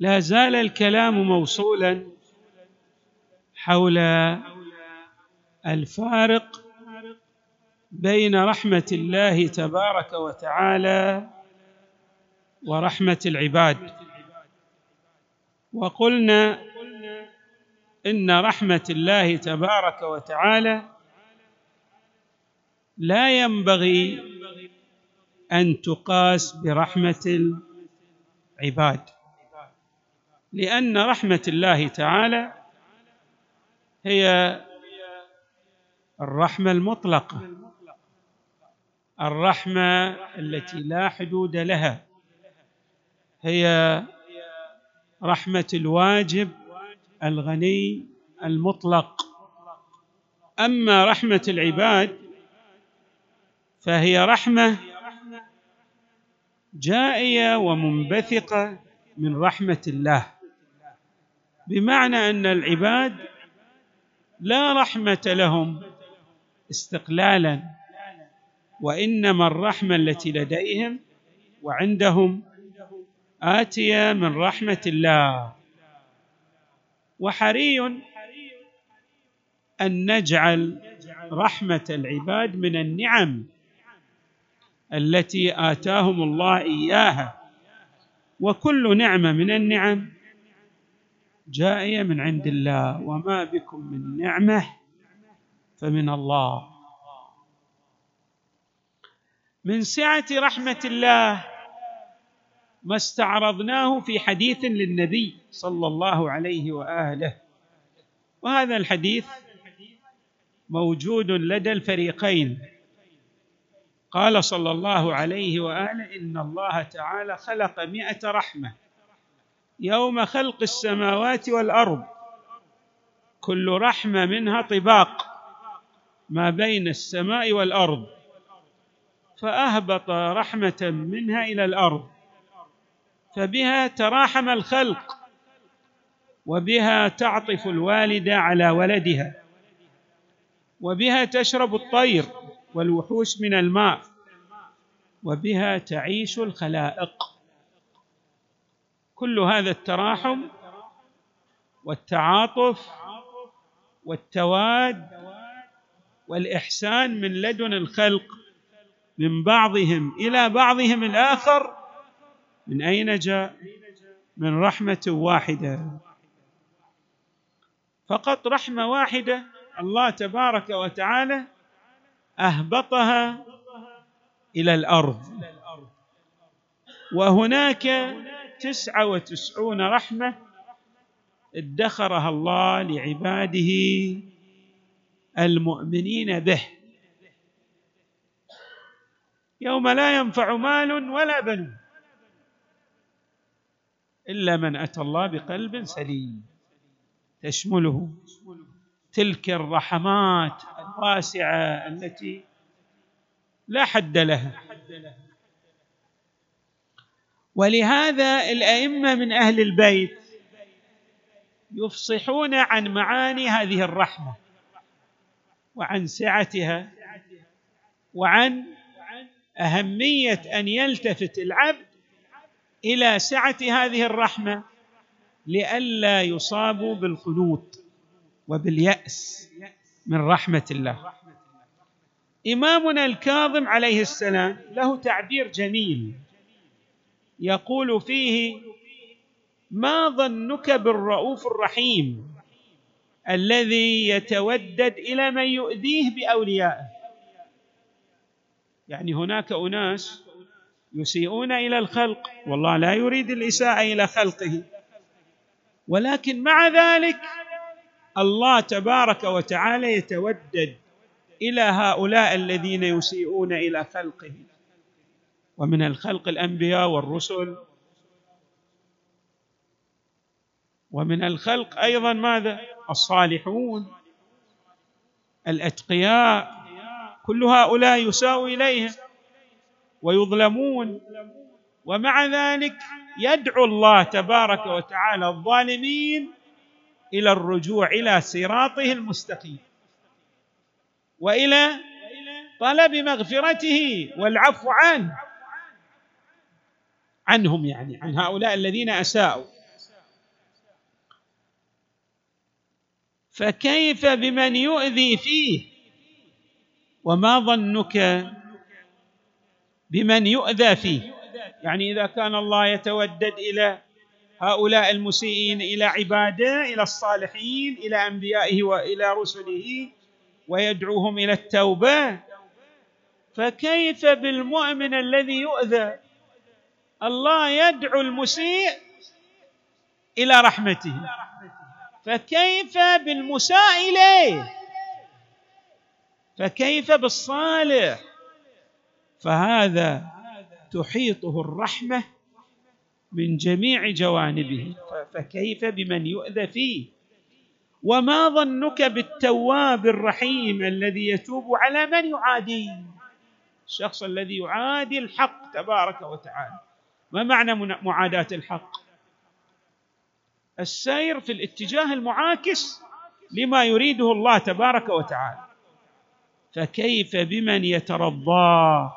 لا زال الكلام موصولا حول الفارق بين رحمة الله تبارك وتعالى ورحمة العباد. وقلنا إن رحمة الله تبارك وتعالى لا ينبغي أن تقاس برحمة العباد. لأن رحمة الله تعالى هي الرحمة المطلقة الرحمة التي لا حدود لها هي رحمة الواجب الغني المطلق. أما رحمة العباد فهي رحمة جائية ومنبثقة من رحمة الله. بمعنى أن العباد لا رحمة لهم استقلالا وإنما الرحمة التي لديهم وعندهم آتية من رحمة الله. وحري أن نجعل رحمة العباد من النعم التي آتاهم الله إياها وكل نعمة من النعم جائية من عند الله وما بكم من نعمة فمن الله. من سعة رحمة الله ما استعرضناه في حديث للنبي صلى الله عليه وآله. وهذا الحديث موجود لدى الفريقين. قال صلى الله عليه وآله إن الله تعالى خلق مائه رحمة. يوم خلق السماوات والأرض. كل رحمة منها طباق ما بين السماء والأرض. فأهبط رحمة منها إلى الأرض. فبها تراحم الخلق وبها تعطف الوالده على ولدها وبها تشرب الطير والوحوش من الماء وبها تعيش الخلائق. كل هذا التراحم والتعاطف والتواد والإحسان من لدن الخلق من بعضهم إلى بعضهم الآخر من أين جاء؟ من رحمة واحدة. فقط رحمة واحدة الله تبارك وتعالى أهبطها إلى الأرض. وهناك تسعة وتسعون رحمة ادخرها الله لعباده المؤمنين به. يوم لا ينفع مال ولا بنون إلا من أتى الله بقلب سليم. تشمله تلك الرحمات الواسعة التي لا حد لها. ولهذا الأئمة من أهل البيت يفصحون عن معاني هذه الرحمة وعن سعتها وعن أهمية أن يلتفت العبد إلى سعة هذه الرحمة لئلا يصابوا بالقنوط وباليأس من رحمة الله. إمامنا الكاظم عليه السلام له تعبير جميل. يقول فيه ما ظنك بالرؤوف الرحيم الذي يتودد إلى من يؤذيه بأوليائه؟ يعني هناك أناس يسيئون إلى الخلق والله لا يريد الإساءة إلى خلقه. ولكن مع ذلك الله تبارك وتعالى يتودد إلى هؤلاء الذين يسيئون إلى خلقه. ومن الخلق الأنبياء والرسل. ومن الخلق أيضا ماذا؟ الصالحون الأتقياء كل هؤلاء يساء إليهم ويظلمون. ومع ذلك يدعو الله تبارك وتعالى الظالمين إلى الرجوع إلى صراطه المستقيم وإلى طلب مغفرته والعفو عنه. عنهم يعني عن هؤلاء الذين أساءوا. فكيف بمن يؤذي فيه؟ وما ظنك بمن يؤذى فيه؟ يعني إذا كان الله يتودد إلى هؤلاء المسيئين إلى عباده إلى الصالحين إلى أنبيائه وإلى رسله ويدعوهم إلى التوبة فكيف بالمؤمن الذي يؤذى؟ الله يدعو المسيء إلى رحمته. فكيف بالمساء إليه؟ فكيف بالصالح؟ فهذا تحيطه الرحمة من جميع جوانبه. فكيف بمن يؤذى فيه؟ وما ظنك بالتواب الرحيم الذي يتوب على من يعادي الشخص الذي يعادي الحق تبارك وتعالى. ما معنى معاداة الحق؟ السير في الاتجاه المعاكس لما يريده الله تبارك وتعالى. فكيف بمن يترضاه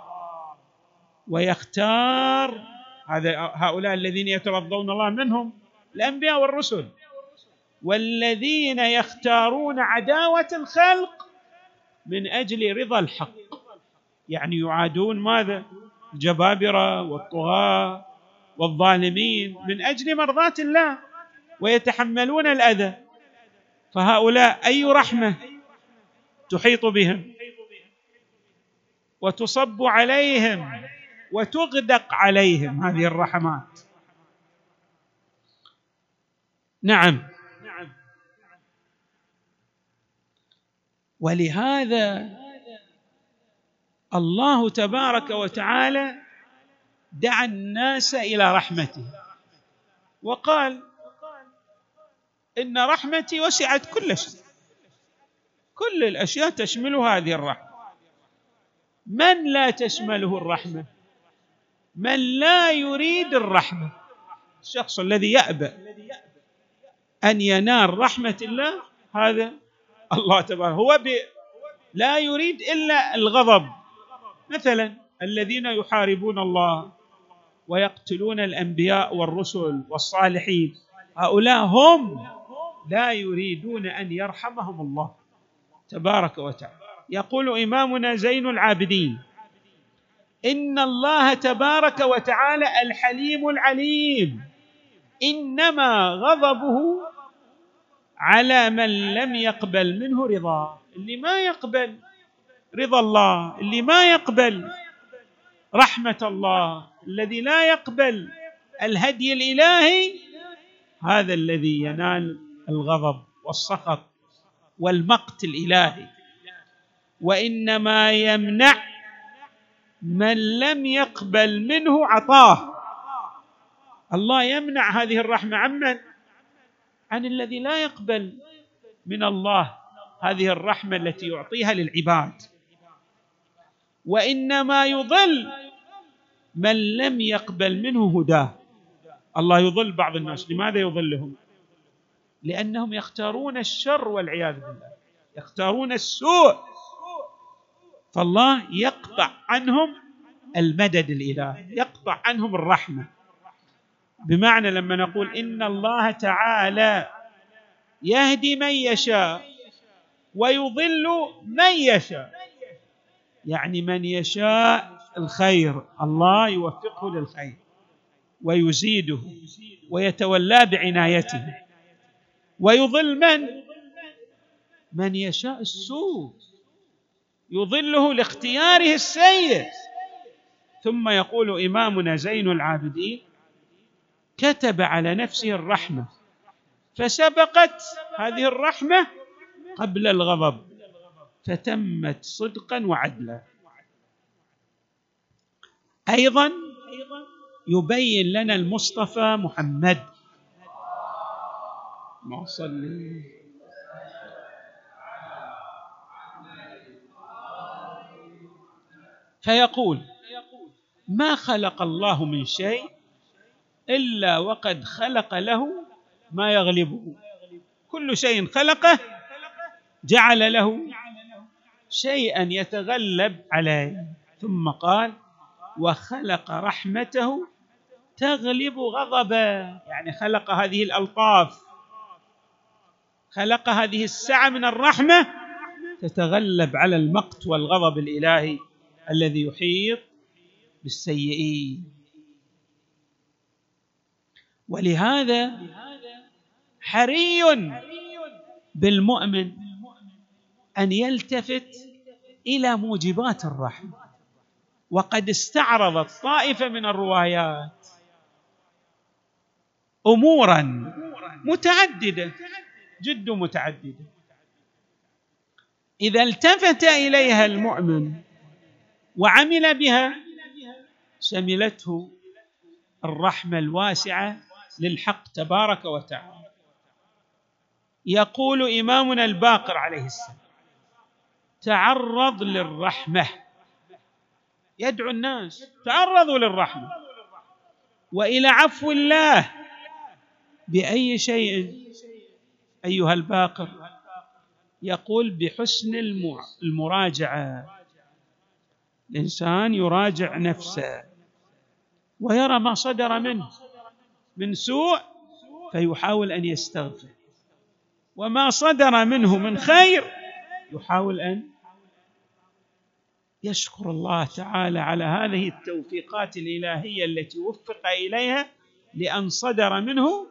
ويختار؟ هذا هؤلاء الذين يترضون الله منهم؟ الأنبياء والرسل. والذين يختارون عداوة الخلق من أجل رضا الحق. يعني يعادون ماذا؟ الجبابرة والطغاة والظالمين من أجل مرضاة الله ويتحملون الأذى. فهؤلاء أي رحمة تحيط بهم وتصب عليهم وتغدق عليهم هذه الرحمات. نعم. ولهذا الله تبارك وتعالى دعا الناس إلى رحمته. وقال إن رحمتي وسعت كل شيء. كل الأشياء تشمل هذه الرحمة. من لا تشمله الرحمة؟ من لا يريد الرحمة؟ الشخص الذي يأبى أن ينال رحمة الله هذا الله تبارك هو لا يريد إلا الغضب. مثلا الذين يحاربون الله ويقتلون الأنبياء والرسل والصالحين هؤلاء هم لا يريدون أن يرحمهم الله تبارك وتعالى. يقول إمامنا زين العابدين إن الله تبارك وتعالى الحليم العليم إنما غضبه على من لم يقبل منه رضاه. اللي ما يقبل رضا الله اللي ما يقبل رحمة الله الذي لا يقبل الهدي الإلهي هذا الذي ينال الغضب والسخط والمقت الإلهي. وإنما يمنع من لم يقبل منه عطاه. الله يمنع هذه الرحمة. عمن؟ عن الذي لا يقبل من الله هذه الرحمة التي يعطيها للعباد. وإنما يضل من لم يقبل منه هداه. الله يضل بعض الناس. لماذا يضلهم؟ لأنهم يختارون الشر والعياذ بالله. يختارون السوء. فالله يقطع عنهم المدد الالهي يقطع عنهم الرحمة. بمعنى لما نقول إن الله تعالى يهدي من يشاء ويضل من يشاء. يعني من يشاء الخير الله يوفقه للخير ويزيده ويتولى بعنايته. ويضل من؟ من يشاء السوء. يضله لاختياره السيء. ثم يقول إمامنا زين العابدين كتب على نفسه الرحمة فسبقت هذه الرحمة قبل الغضب. فتمت صدقا وعدلا. أيضا يبين لنا المصطفى محمد. ما صلي. فيقول ما خلق الله من شيء إلا وقد خلق له ما يغلبه. كل شيء خلقه جعل له شيئا يتغلب عليه. ثم قال وخلق رحمته تغلب غضبه. يعني خلق هذه الألطاف خلق هذه السعة من الرحمة تتغلب على المقت والغضب الإلهي الذي يحيط بالسيئين. ولهذا حري بالمؤمن أن يلتفت إلى موجبات الرحمه وقد استعرضت طائفة من الروايات امورا متعددة جد متعددة. إذا التفت إليها المؤمن وعمل بها شملته الرحمة الواسعة للحق تبارك وتعالى. يقول إمامنا الباقر عليه السلام تعرض للرحمة. يدعو الناس تعرضوا للرحمة. وإلى عفو الله بأي شيء. أيها الباقر يقول بحسن المراجعة. الإنسان يراجع نفسه ويرى ما صدر منه. من سوء فيحاول أن يستغفر. وما صدر منه من خير يحاول أن يشكر الله تعالى على هذه التوفيقات الإلهية التي وفق إليها لأن صدر منه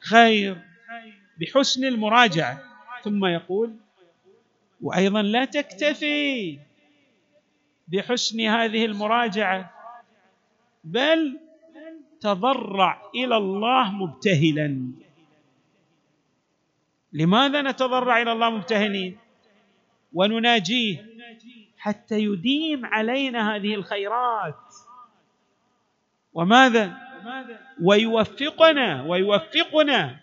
خير بحسن المراجعة. ثم يقول وأيضا لا تكتفي بحسن هذه المراجعة بل تضرع إلى الله مبتهلا. لماذا نتضرع إلى الله مبتهلين؟ ونناجيه. حتى يديم علينا هذه الخيرات. وماذا؟ ويوفقنا ويوفقنا.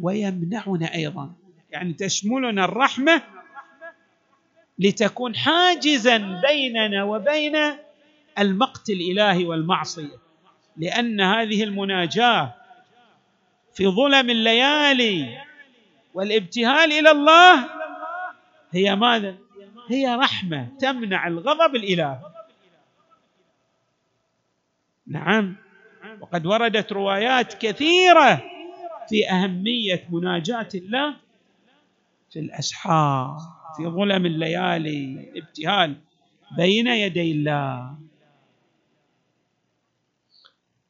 ويمنعنا أيضا. يعني تشملنا الرحمة لتكون حاجزا بيننا وبين المقت الإلهي والمعصية. لأن هذه المناجاة في ظلم الليالي والابتهال إلى الله هي ماذا؟ هي رحمة تمنع الغضب الالهي نعم. وقد وردت روايات كثيرة في أهمية مناجاة الله في الأسحار في ظلم الليالي الابتهال بين يدي الله.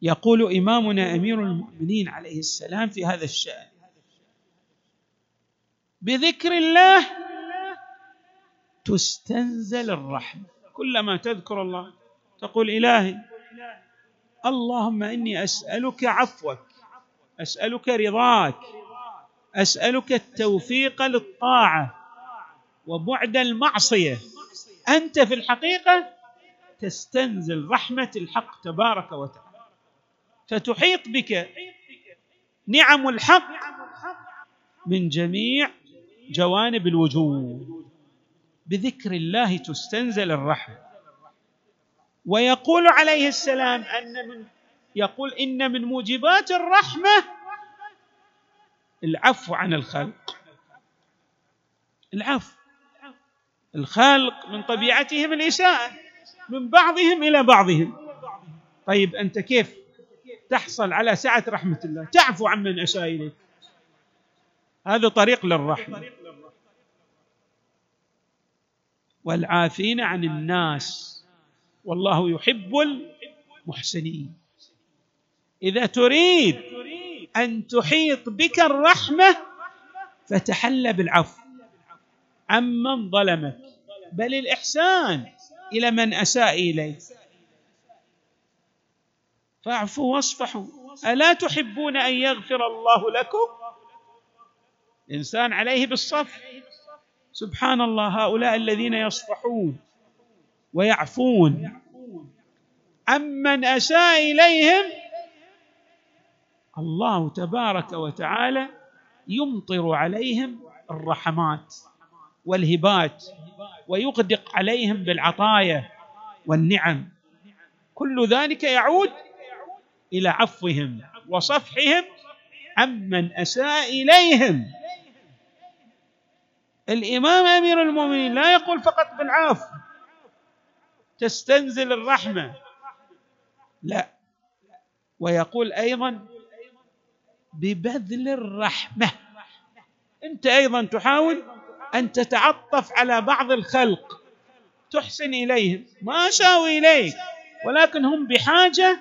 يقول إمامنا أمير المؤمنين عليه السلام في هذا الشأن بذكر الله تستنزل الرحمه كلما تذكر الله تقول إلهي اللهم إني أسألك عفوك أسألك رضاك أسألك التوفيق للطاعة وبعد المعصية. أنت في الحقيقة تستنزل رحمة الحق تبارك وتعالى. فتحيط بك نعم الحق من جميع جوانب الوجود. بذكر الله تستنزل الرحمة. ويقول عليه السلام أن من يقول إن من موجبات الرحمة العفو عن الخلق العفو. الخلق من طبيعتهم الاساءه من بعضهم إلى بعضهم. طيب أنت كيف تحصل على سعة رحمة الله؟ تعفو عمن اساء إليك. هذا طريق للرحمة. والعافين عن الناس. والله يحب المحسنين. إذا تريد أن تحيط بك الرحمة فتحل بالعفو. عمن ظلمك. بل الإحسان إلى من أساء إليك. فاعفوا واصفحوا. ألا تحبون أن يغفر الله لكم؟ الإنسان عليه بالصفح. سبحان الله هؤلاء الذين يصفحون ويعفون. عمن أساء إليهم الله تبارك وتعالى يمطر عليهم الرحمات والهبات ويغدق عليهم بالعطايا والنعم. كل ذلك يعود إلى عفوهم وصفحهم. عمن أساء إليهم. الإمام أمير المؤمنين لا يقول فقط بالعفو تستنزل الرحمة. لا. ويقول أيضا ببذل الرحمة. أنت أيضا تحاول أن تتعطف على بعض الخلق. تحسن إليهم. ما شاءوا إليك. ولكن هم بحاجة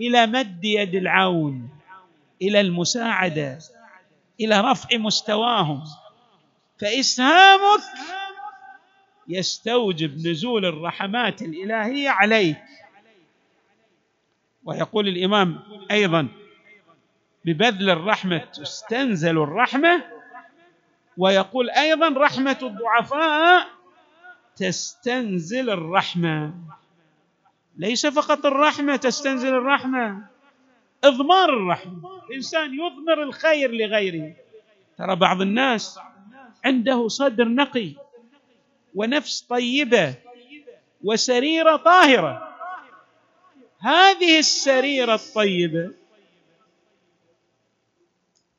إلى مد يد العون. إلى المساعدة. إلى رفع مستواهم. فاسهامك يستوجب نزول الرحمات الإلهية عليك. ويقول الإمام أيضا ببذل الرحمة تستنزل الرحمة ويقول أيضا رحمة الضعفاء تستنزل الرحمة. ليس فقط الرحمة تستنزل الرحمة إضمار الرحمة. الإنسان يضمر الخير لغيره. ترى بعض الناس عنده صدر نقي ونفس طيبة وسريرة طاهرة. هذه السريرة الطيبة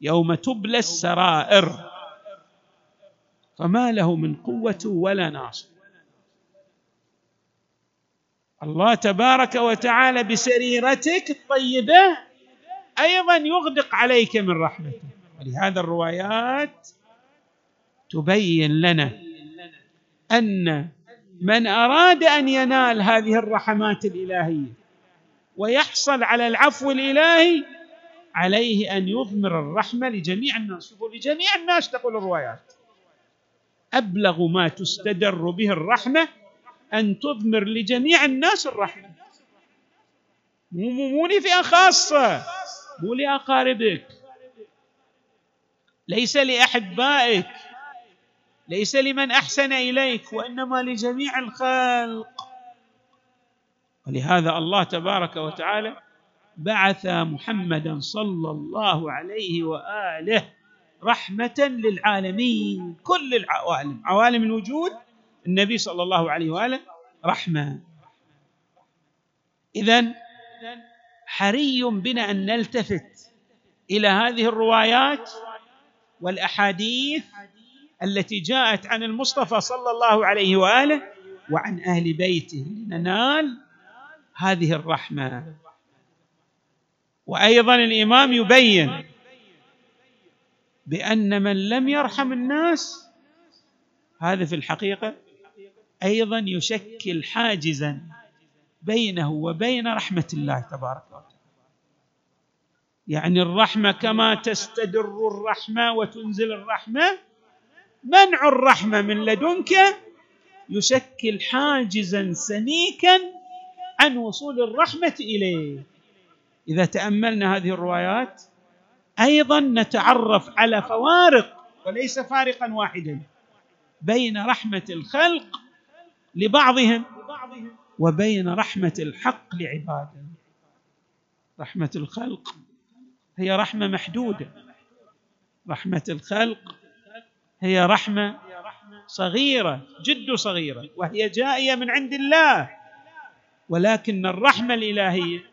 يوم تبلى السرائر فما له من قوة ولا ناصر. الله تبارك وتعالى بسريرتك الطيبة أيضا يغدق عليك من رحمته. ولهذا الروايات تبين لنا أن من أراد أن ينال هذه الرحمات الإلهية ويحصل على العفو الإلهي عليه أن يضمر الرحمة لجميع الناس. لجميع الناس تقول الروايات. أبلغ ما تستدر به الرحمة أن تضمر لجميع الناس الرحمة. مو مو لفئة خاصة مو لأقاربك. ليس لأحبائك. ليس لمن أحسن إليك وإنما لجميع الخلق. ولهذا الله تبارك وتعالى بعث محمدا صلى الله عليه وآله رحمة للعالمين كل العوالم. عوالم الوجود النبي صلى الله عليه وآله رحمة. اذا حري بنا أن نلتفت إلى هذه الروايات والأحاديث التي جاءت عن المصطفى صلى الله عليه وآله وعن أهل بيته. لننال هذه الرحمة. وأيضا الإمام يبين بأن من لم يرحم الناس هذا في الحقيقة أيضا يشكل حاجزا بينه وبين رحمة الله تبارك وتعالى. يعني الرحمة كما تستدر الرحمة وتنزل الرحمة منع الرحمة من لدنك يشكل حاجزا سميكا عن وصول الرحمة اليه إذا تأملنا هذه الروايات أيضا نتعرف على فوارق وليس فارقا واحدا بين رحمة الخلق لبعضهم وبين رحمة الحق لعباده رحمة الخلق هي رحمة محدودة. رحمة الخلق هي رحمة صغيرة جد صغيرة وهي جائية من عند الله. ولكن الرحمة الإلهية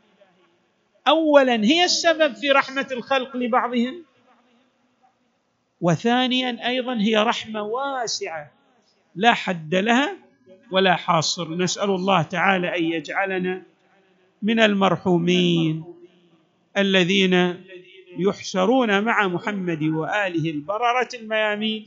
اولا هي السبب في رحمة الخلق لبعضهم وثانيا أيضا هي رحمة واسعة لا حد لها ولا حاصر. نسأل الله تعالى أن يجعلنا من المرحومين الذين يحشرون مع محمد وآله البررة الميامين.